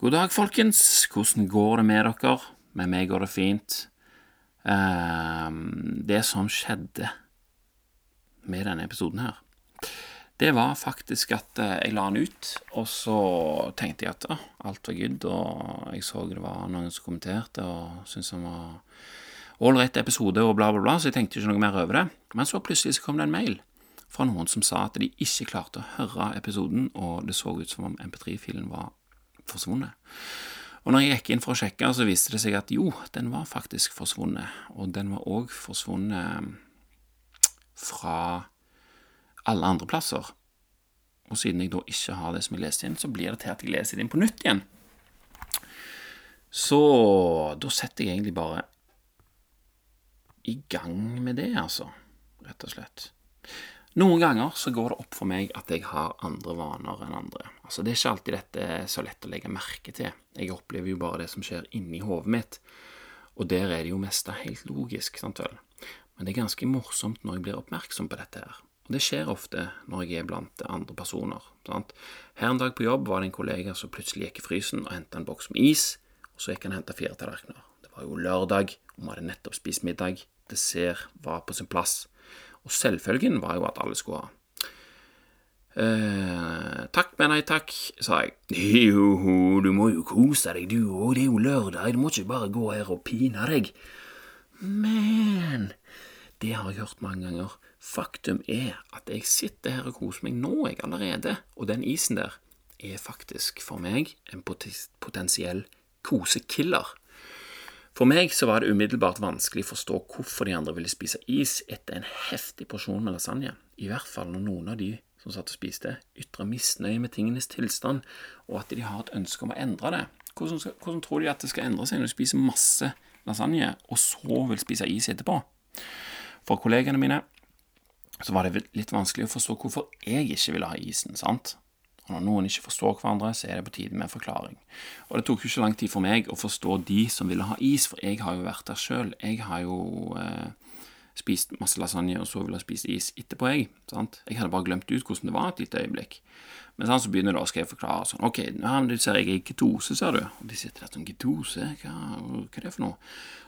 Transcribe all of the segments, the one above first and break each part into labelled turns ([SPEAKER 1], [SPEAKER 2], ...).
[SPEAKER 1] God dag, folkens. Hvordan går det med dere? Med meg går det fint. Ehm, det som skjedde med denne episoden her, det var faktisk at eh, jeg la den ut, og så tenkte jeg at ah, alt var good, og jeg så det var noen som kommenterte og syntes den var ålreit episode og bla, bla, bla, så jeg tenkte ikke noe mer over det. Men så plutselig så kom det en mail fra noen som sa at de ikke klarte å høre episoden, og det så ut som om MP3-filen var forsvunnet. Og når jeg gikk inn for å sjekke, så viste det seg at jo, den var faktisk forsvunnet. Og den var òg forsvunnet fra alle andre plasser. Og siden jeg da ikke har det som jeg leste inn, så blir det til at jeg leser det inn på nytt igjen. Så da setter jeg egentlig bare i gang med det, altså. Rett og slett. Noen ganger så går det opp for meg at jeg har andre vaner enn andre. Altså Det er ikke alltid dette så lett å legge merke til. Jeg opplever jo bare det som skjer inni hodet mitt, og der er det jo meste helt logisk, sant vel. Men det er ganske morsomt når jeg blir oppmerksom på dette her. Og det skjer ofte når jeg er blant andre personer. Sant? Her en dag på jobb var det en kollega som plutselig gikk i frysen og henta en boks med is, og så gikk han og henta fire tallerkener. Det var jo lørdag, og vi hadde nettopp spist middag. Dessert var på sin plass. Og selvfølgen var jo at alle skulle ha. Eh, takk, men nei takk, sa jeg. Jo, du må jo kose deg, du òg, det er jo lørdag, du må ikke bare gå her og pine deg. Men det har jeg hørt mange ganger. Faktum er at jeg sitter her og koser meg nå, jeg allerede, og den isen der er faktisk for meg en potensiell kosekiller. For meg så var det umiddelbart vanskelig å forstå hvorfor de andre ville spise is etter en heftig porsjon med lasagne, i hvert fall når noen av de som satt og spiste, ytra misnøye med tingenes tilstand, og at de har et ønske om å endre det. Hvordan, hvordan tror de at det skal endre seg når de spiser masse lasagne, og så vil spise is etterpå? For kollegene mine så var det litt vanskelig å forstå hvorfor jeg ikke ville ha isen, sant? Og når noen ikke forstår hverandre, så er det på tide med en forklaring. Og det tok jo ikke lang tid for meg å forstå de som ville ha is, for jeg har jo vært der sjøl. Jeg har jo eh, spist masse lasagne, og så ville jeg spise is etterpå, jeg. Sant? Jeg hadde bare glemt ut hvordan det var et lite øyeblikk. Men sånn, så begynner da skal jeg forklare sånn Ok, ja, du ser jeg er i ketose, ser du. Og de sitter der sånn Ketose? Hva, hva er det for noe?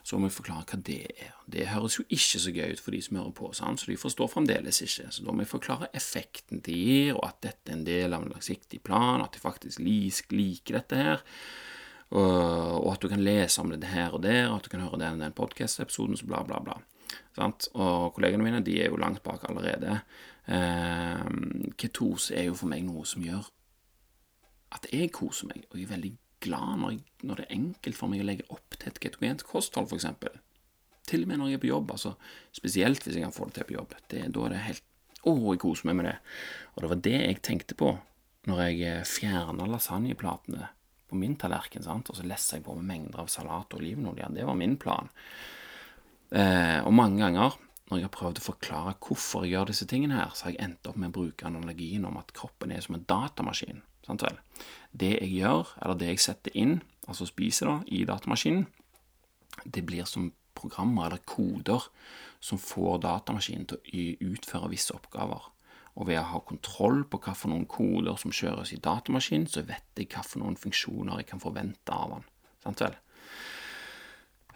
[SPEAKER 1] Så må jeg forklare hva det er. Det høres jo ikke så gøy ut for de som hører på, sant? så de forstår fremdeles ikke. Så da må jeg forklare effekten de gir, og at dette er en del av en langsiktig plan, at de faktisk liker dette her. Og, at du kan lese om det her og der, og at du kan høre den, den podkast-episoden, så bla, bla, bla. Sant? Og kollegene mine de er jo langt bak allerede. Eh, ketose er jo for meg noe som gjør at jeg koser meg, og jeg er veldig glad når, jeg, når det er enkelt for meg å legge opp til et ketogent kosthold, f.eks. Til og med når jeg er på jobb, altså spesielt hvis jeg kan få det til på jobb. Det, da er det helt Å, jeg koser meg med det. Og det var det jeg tenkte på når jeg eh, fjerna lasagneplatene på min tallerken, sant? og så lessa jeg på med mengder av salat og olivenolje. Det var min plan. Eh, og mange ganger når jeg har prøvd å forklare hvorfor jeg gjør disse tingene her, så har jeg endt opp med å bruke analogien om at kroppen er som en datamaskin. Sant vel? Det jeg gjør, eller det jeg setter inn, altså spiser da, i datamaskinen, det blir som programmer eller koder som får datamaskinen til å utføre visse oppgaver. Og ved å ha kontroll på hvilke koder som kjøres i datamaskinen, så vet jeg hvilke funksjoner jeg kan forvente av den. Sant vel?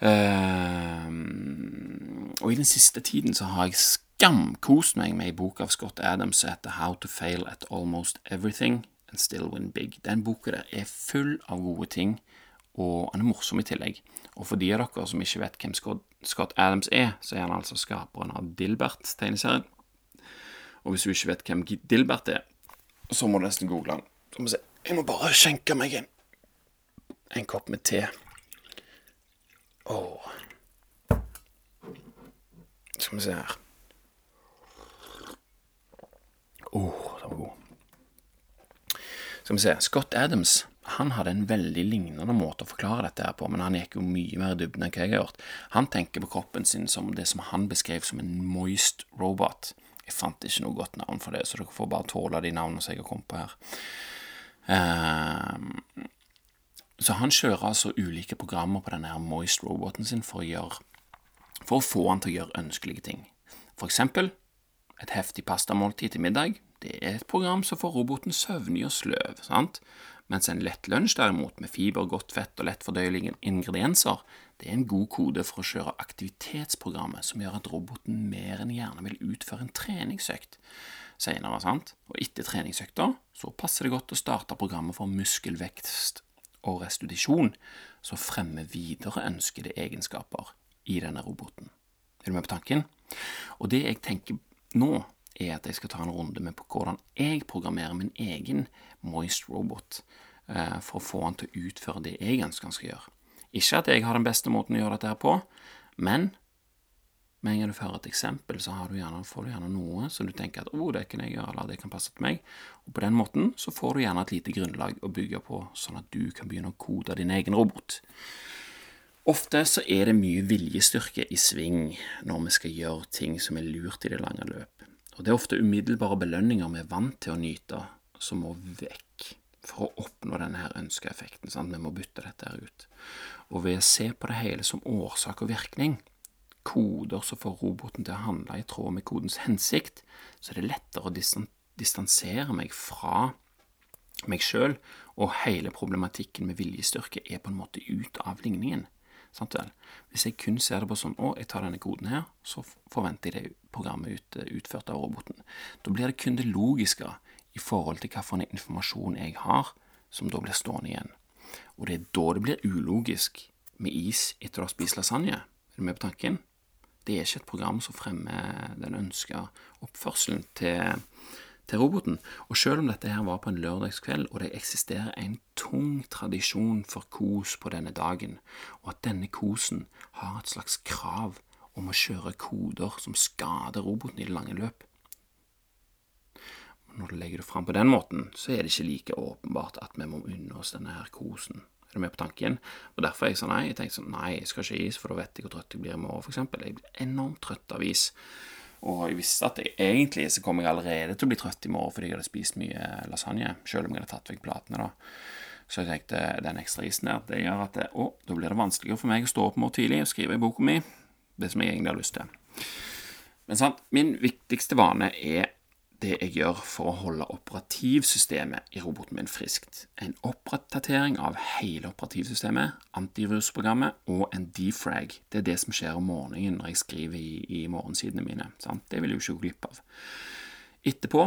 [SPEAKER 1] Uh, og i den siste tiden så har jeg skamkost meg med ei bok av Scott Adams som heter How to Fail at Almost Everything and Still Win Big. Den boka der er full av gode ting, og han er morsom i tillegg. Og for de av dere som ikke vet hvem Scott Adams er, så er han altså skaperen av Dilbert-tegneserien. Og hvis du ikke vet hvem Dilbert er, så må du nesten google han. Så må vi se. Jeg må bare skjenke meg en, en kopp med te. Åh. Skal vi se her Åh, oh, den var god. Skal vi se Scott Adams han hadde en veldig lignende måte å forklare dette her på, men han gikk jo mye mer i dybden enn hva jeg har gjort. Han tenker på kroppen sin som det som han beskrev som en moist robot. Jeg fant ikke noe godt navn for det, så dere får bare tåle de navnene som jeg har kommet på her. Uh, så han kjører altså ulike programmer på denne Moist-roboten sin for å, gjøre, for å få han til å gjøre ønskelige ting. For eksempel et heftig pastamåltid til middag. Det er et program som får roboten søvnig og sløv, sant? Mens en lett lunsj, derimot, med fiber, godt fett og lettfordøyelige ingredienser, det er en god kode for å kjøre aktivitetsprogrammet som gjør at roboten mer enn gjerne vil utføre en treningsøkt senere. sant? Og etter treningsøkta så passer det godt å starte programmet for muskelvekst og restitusjon, som fremmer videre ønskede egenskaper i denne roboten. Er du med på tanken? Og det jeg tenker nå, er at jeg skal ta en runde med på hvordan jeg programmerer min egen Moist Robot eh, for å få han til å utføre det jeg ønsker han skal gjøre. Ikke at jeg har den beste måten å gjøre dette her på, men med en gang du fører et eksempel, så du gjerne, får du gjerne noe som du tenker at oh, det kan jeg gjøre, eller det kan passe til meg. Og på den måten så får du gjerne et lite grunnlag å bygge på, sånn at du kan begynne å kode din egen robot. Ofte så er det mye viljestyrke i sving når vi skal gjøre ting som er lurt i det lange løp. Og det er ofte umiddelbare belønninger vi er vant til å nyte, som må vekk for å oppnå denne ønska effekten. Sant? Vi må bytte dette her ut. Og ved å se på det hele som årsak og virkning, koder som får roboten til å handle i tråd med kodens hensikt, så er det lettere å distansere meg fra meg sjøl, og hele problematikken med viljestyrke er på en måte ut av ligningen. Hvis jeg kun ser det på sånn å, jeg tar denne koden her, så forventer jeg det programmet ut, utført av roboten. Da blir det kun det logiske i forhold til hvilken informasjon jeg har, som da blir stående igjen. Og det er da det blir ulogisk med is etter å ha spist lasagne. Er du med på tanken? Det er ikke et program som fremmer den ønska oppførselen til, til, roboten. Og selv om dette her var på en lørdagskveld, og det eksisterer en tung tradisjon for kos på denne dagen, og at denne kosen har et slags krav om å kjøre koder som skader roboten i det lange løp, når du legger det fram på den måten, så er det ikke like åpenbart at vi må unne oss denne her kosen. Er med på tanken? Og Derfor er jeg sånn nei. Jeg tenkte sånn, nei, jeg skal ikke is, for da vet jeg hvor trøtt jeg blir i morgen, f.eks. Jeg blir enormt trøtt av is. Og jeg visste at jeg, egentlig så kom jeg allerede til å bli trøtt i morgen fordi jeg hadde spist mye lasagne, selv om jeg hadde tatt vekk platene, da. Så jeg tenkte den ekstra isen der, det gjør at det, å, da blir det vanskeligere for meg å stå opp morgen tidlig og skrive i boka mi det som jeg egentlig har lyst til. Men sant, min viktigste vane er det jeg gjør for å holde operativsystemet i roboten min friskt. En oppdatering av hele operativsystemet, antivirusprogrammet og en defrag. Det er det som skjer om morgenen når jeg skriver i, i morgensidene mine. Sant? Det vil jeg jo ikke gå glipp av. Etterpå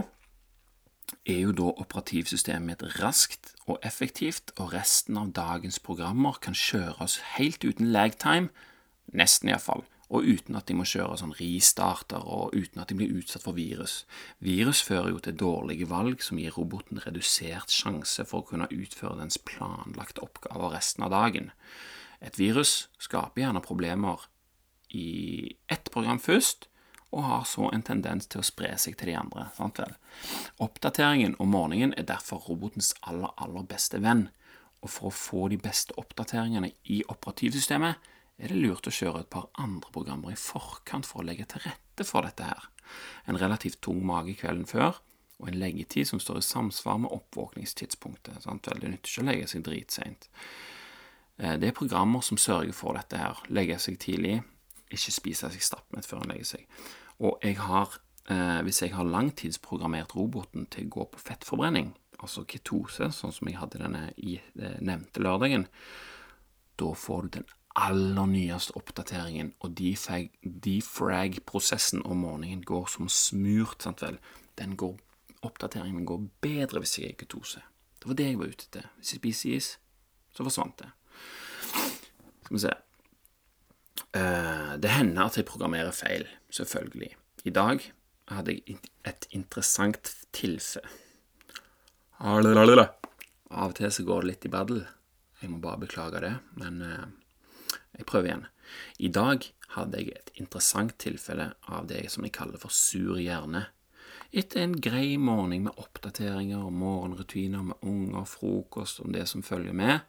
[SPEAKER 1] er jo da operativsystemet mitt raskt og effektivt, og resten av dagens programmer kan kjøres helt uten lagtime, nesten iallfall og uten at de må kjøre sånn ristarter, og uten at de blir utsatt for virus. Virus fører jo til dårlige valg som gir roboten redusert sjanse for å kunne utføre dens planlagte oppgaver resten av dagen. Et virus skaper gjerne problemer i ett program først, og har så en tendens til å spre seg til de andre. sant vel? Oppdateringen om morgenen er derfor robotens aller, aller beste venn, og for å få de beste oppdateringene i operativsystemet er det lurt å kjøre et par andre programmer i forkant for å legge til rette for dette her. En relativt tung mage kvelden før, og en leggetid som står i samsvar med oppvåkningstidspunktet. Sant? Vel, det nytter ikke å legge seg dritseint. Eh, det er programmer som sørger for dette her. Legge seg tidlig, ikke spise seg stappmett før en legger seg. Og jeg har, eh, hvis jeg har langtidsprogrammert roboten til å gå på fettforbrenning, altså ketose, sånn som jeg hadde denne i eh, nevnte lørdagen, da får du den aller nyeste oppdateringen, og defrag-prosessen om morgenen går som smurt, sant vel. Den går, oppdateringen går bedre hvis jeg er ketose. Det var det jeg var ute etter. Hvis jeg spiser is, så forsvant det. Skal vi se uh, Det hender at jeg programmerer feil, selvfølgelig. I dag hadde jeg et interessant tilfelle. Av og til så går det litt i baddel. Jeg må bare beklage det, men uh, jeg prøver igjen. I dag hadde jeg et interessant tilfelle av det som jeg kaller for sur hjerne. Etter en grei morgen med oppdateringer og morgenrutiner med unger, frokost og det som følger med,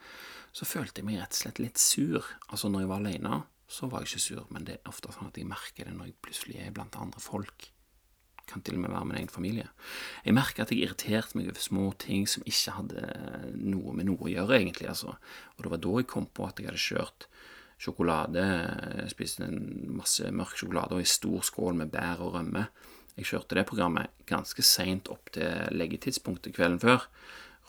[SPEAKER 1] så følte jeg meg rett og slett litt sur. Altså, når jeg var alene, så var jeg ikke sur, men det er ofte sånn at jeg merker det når jeg plutselig er blant andre folk. Kan til og med være min egen familie. Jeg merker at jeg irriterte meg over små ting som ikke hadde noe med noe å gjøre, egentlig, altså. Og det var da jeg kom på at jeg hadde kjørt sjokolade. Jeg spiste en masse mørk sjokolade og ei stor skål med bær og rømme. Jeg kjørte det programmet ganske seint opp til leggetidspunktet kvelden før,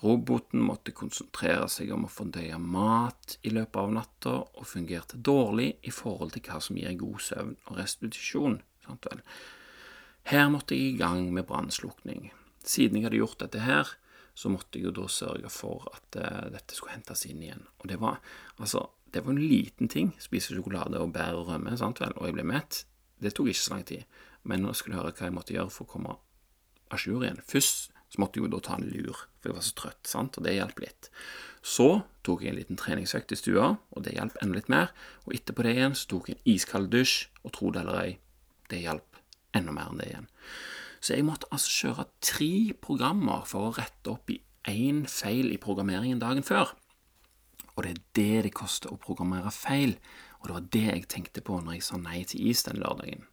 [SPEAKER 1] Roboten måtte konsentrere seg om å fordøye mat i løpet av natta, og fungerte dårlig i forhold til hva som gir god søvn og restitusjon. Sant vel? Her måtte jeg i gang med brannslukning. Siden jeg hadde gjort dette her, så måtte jeg jo da sørge for at uh, dette skulle hentes inn igjen. Og det var altså, det var en liten ting. Spise sjokolade og bær og rømme, sant vel, og jeg ble mett. Det tok ikke så lang tid. Men nå skulle jeg høre hva jeg måtte gjøre for å komme a jour igjen. Først så måtte jeg jo da ta en lur, for jeg var så trøtt, sant, og det hjalp litt. Så tok jeg en liten treningsøkt i stua, og det hjalp enda litt mer. Og etterpå det igjen så tok jeg en iskald dusj, og tro det eller ei, det hjalp enda mer enn det igjen. Så jeg måtte altså kjøre tre programmer for å rette opp i én feil i programmeringen dagen før. Og det er det det koster å programmere feil, og det var det jeg tenkte på når jeg sa nei til is den lørdagen.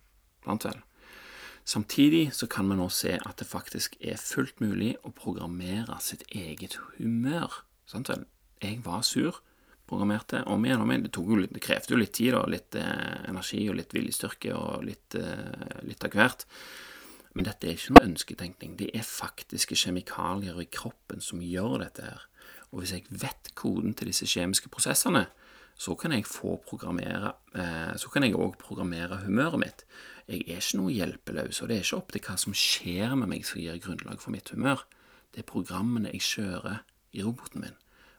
[SPEAKER 1] Blant vel? Samtidig så kan vi nå se at det faktisk er fullt mulig å programmere sitt eget humør. Sant vel? Jeg var sur, programmerte om igjen og om igjen. Det, jo litt, det krevde jo litt tid, og litt eh, energi og litt viljestyrke og litt, eh, litt av hvert. Men dette er ikke noe ønsketenkning. Det er faktiske kjemikalier i kroppen som gjør dette her. Og hvis jeg vet koden til disse kjemiske prosessene, så kan jeg få programmere eh, Så kan jeg òg programmere humøret mitt. Jeg er ikke noe hjelpeløs, og det er ikke opp til hva som skjer med meg som gir grunnlag for mitt humør. Det er programmene jeg kjører i roboten min.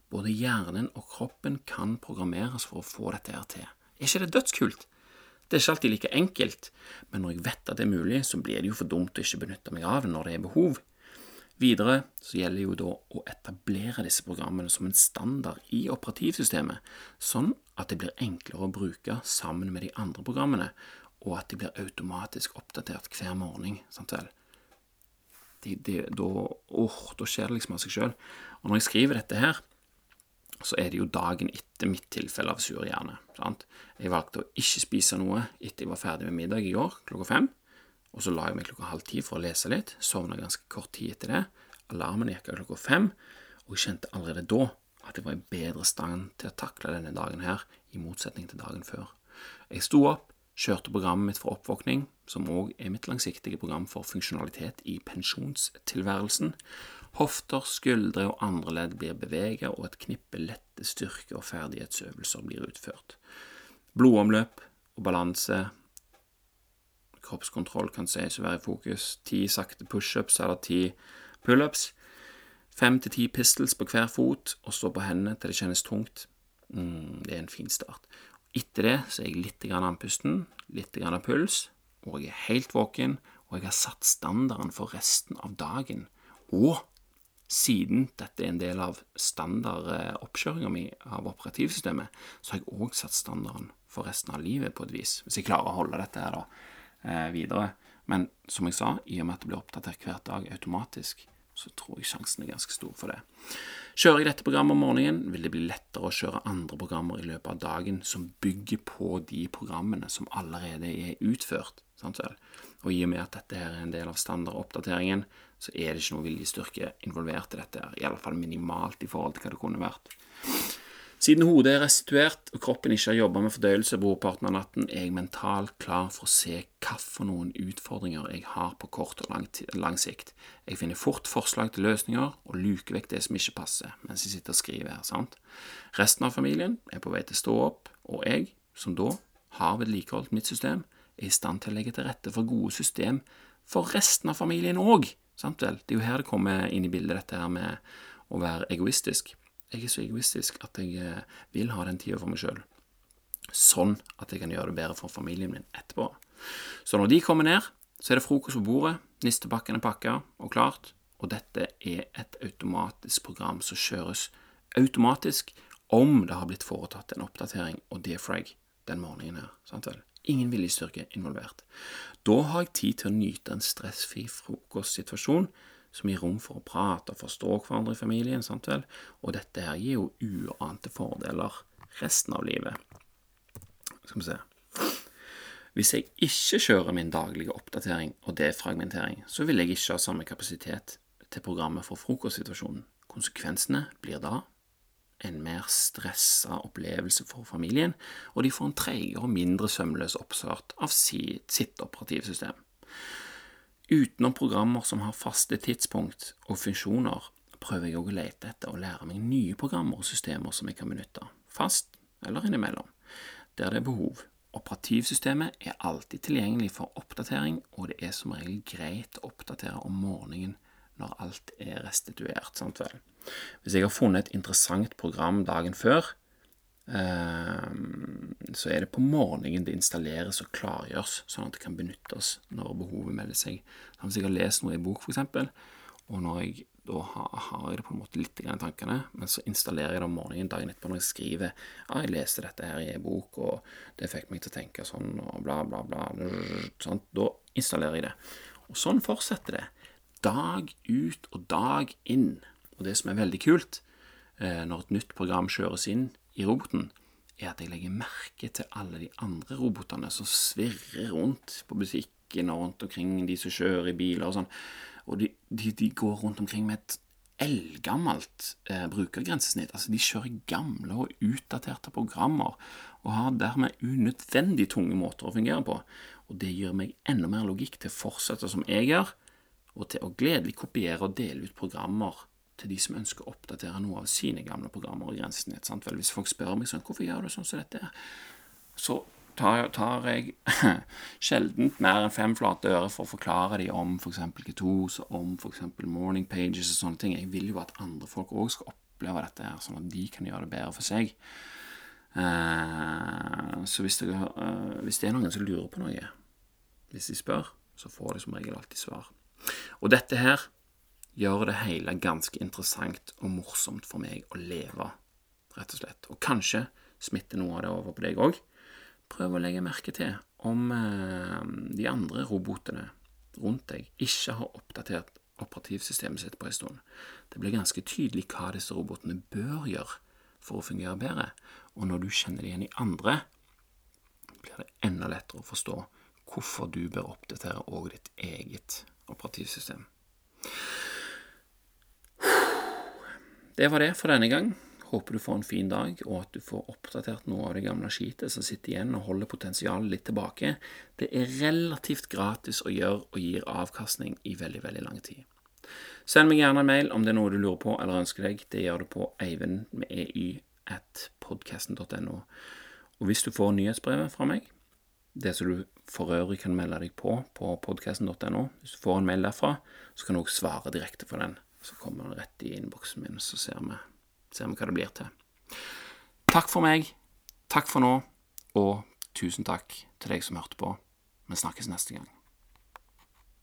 [SPEAKER 1] Både hjernen og kroppen kan programmeres for å få dette her til. Er ikke det dødskult? Det er ikke alltid like enkelt, men når jeg vet at det er mulig, så blir det jo for dumt å ikke benytte meg av det når det er behov. Videre så gjelder det jo da å etablere disse programmene som en standard i operativsystemet, sånn at det blir enklere å bruke sammen med de andre programmene, og at de blir automatisk oppdatert hver morgen. sant vel? De, de, da, oh, da skjer det liksom av seg sjøl. Og når jeg skriver dette her, så er det jo dagen etter mitt tilfelle av sur hjerne. Sant? Jeg valgte å ikke spise noe etter jeg var ferdig med middag i går klokka fem. Og så la jeg meg klokka halv ti for å lese litt. Sovna ganske kort tid etter det. Alarmen gikk av klokka fem, og jeg kjente allerede da at jeg var i bedre stand til å takle denne dagen her, i motsetning til dagen før. Jeg sto opp, kjørte programmet mitt for oppvåkning, som òg er mitt langsiktige program for funksjonalitet i pensjonstilværelsen. Hofter, skuldre og andre ledd blir beveget, og et knippe lette styrke- og ferdighetsøvelser blir utført. Blodomløp og balanse kroppskontroll kan sies å være i fokus. Ti sakte pushups eller ti pullups. Fem til ti pistols på hver fot, og stå på hendene til det kjennes tungt. Mm, det er en fin start. Etter det så er jeg litt andpusten, litt av puls, og jeg er helt våken, og jeg har satt standarden for resten av dagen. Og siden dette er en del av standardoppkjøringa mi av operativsystemet, så har jeg òg satt standarden for resten av livet på et vis, hvis jeg klarer å holde dette her, da videre. Men som jeg sa, i og med at det blir oppdatert hver dag automatisk, så tror jeg sjansen er ganske stor for det. Kjører jeg dette programmet om morgenen, vil det bli lettere å kjøre andre programmer i løpet av dagen som bygger på de programmene som allerede er utført. Sant vel? Og i og med at dette her er en del av standardoppdateringen, så er det ikke noe viljestyrke involvert i dette, her, i alle fall minimalt i forhold til hva det kunne vært. Siden hodet er restituert og kroppen ikke har jobba med fordøyelse brorparten av natten, er jeg mentalt klar for å se hvilke noen utfordringer jeg har på kort og lang, lang, sikt. Jeg finner fort forslag til løsninger og luker vekk det som ikke passer, mens jeg sitter og skriver her. sant? Resten av familien er på vei til å stå opp, og jeg, som da har vedlikeholdt mitt system, er i stand til å legge til rette for gode system for resten av familien òg. Det er jo her det kommer inn i bildet, dette her med å være egoistisk jeg er så egoistisk at jeg eh, vil ha den tida for meg sjøl. Sånn at jeg kan gjøre det bedre for familien min etterpå. Så når de kommer ned, så er det frokost på bordet, nistepakken er pakka og klart, og dette er et automatisk program som kjøres automatisk om det har blitt foretatt en oppdatering og defrag den morgenen her. sant vel? Ingen viljestyrke involvert. Da har jeg tid til å nyte en stressfri frokostsituasjon som gir rom for å prate og forstå hverandre i familien. sant vel? Og dette her gir jo uante fordeler resten av livet. Skal vi se Hvis jeg ikke kjører min daglige oppdatering og defragmentering, så vil jeg ikke ha samme kapasitet til programmet for frokostsituasjonen. Konsekvensene blir da en mer stressa opplevelse for familien, og de får en treigere og mindre sømløs oppstart av sitt operativsystem. Utenom programmer som har faste tidspunkt og funksjoner, prøver jeg òg å lete etter og lære meg nye programmer og systemer som jeg kan benytte, fast eller innimellom, der det er behov. Operativsystemet er alltid tilgjengelig for oppdatering, og det er som regel greit å oppdatere om morgenen når alt er restituert. Sant vel? Hvis jeg har funnet et interessant program dagen før, så er det på morgenen det installeres og klargjøres, sånn at det kan benyttes når behovet melder seg. Hvis jeg har lest noe i bok, f.eks., og når jeg da har, har jeg det på en måte litt i tankene, men så installerer jeg det om morgenen dagen etterpå når jeg skriver ja, jeg leste dette her i en bok, og det fikk meg til å tenke sånn, og bla, bla, bla. Sånn. Da installerer jeg det. Og sånn fortsetter det dag ut og dag inn. Og det som er veldig kult eh, når et nytt program kjøres inn i roboten, er at jeg legger merke til alle de andre robotene som svirrer rundt på butikken og rundt omkring, de som kjører i biler og sånn. Og de, de, de går rundt omkring med et eldgammelt eh, brukergrensesnitt. Altså, de kjører gamle og utdaterte programmer og har dermed unødvendig tunge måter å fungere på. Og det gir meg enda mer logikk til å fortsette som jeg gjør, og til å gledelig kopiere og dele ut programmer til de som ønsker å oppdatere noe av sine gamle programmer og grensesnitt. Sant? Vel, hvis folk spør meg sånn, hvorfor gjør du sånn som dette, så tar, tar jeg sjelden mer enn fem flate øre for å forklare dem om f.eks. Ketos, om f.eks. morning pages og sånne ting. Jeg vil jo at andre folk òg skal oppleve dette, her, sånn at de kan gjøre det bedre for seg. Uh, så hvis det, uh, hvis det er noen som lurer på noe, hvis de spør, så får de som regel alltid svar. Og dette her gjør det hele ganske interessant og morsomt for meg å leve, rett og slett. Og kanskje smitter noe av det over på deg òg. Prøv å legge merke til om eh, de andre robotene rundt deg ikke har oppdatert operativsystemet sitt på en stund. Det blir ganske tydelig hva disse robotene bør gjøre for å fungere bedre, og når du kjenner det igjen i andre, blir det enda lettere å forstå hvorfor du bør oppdatere òg ditt eget operativsystem. Det var det for denne gang. Håper du får en fin dag, og at du får oppdatert noe av det gamle skitet som sitter igjen og holder potensialet litt tilbake. Det er relativt gratis å gjøre og gir avkastning i veldig, veldig lang tid. Send meg gjerne en mail om det er noe du lurer på eller ønsker deg. Det gjør du på eivind med ey at podkasten.no. Og hvis du får nyhetsbrevet fra meg, det som du for øvrig kan melde deg på på podkasten.no. Hvis du får en mail derfra, så kan du også svare direkte på den. Så kommer den rett i innboksen min, så ser vi, ser vi hva det blir til. Takk for meg. Takk for nå. Og tusen takk til deg som hørte på. Vi snakkes neste gang.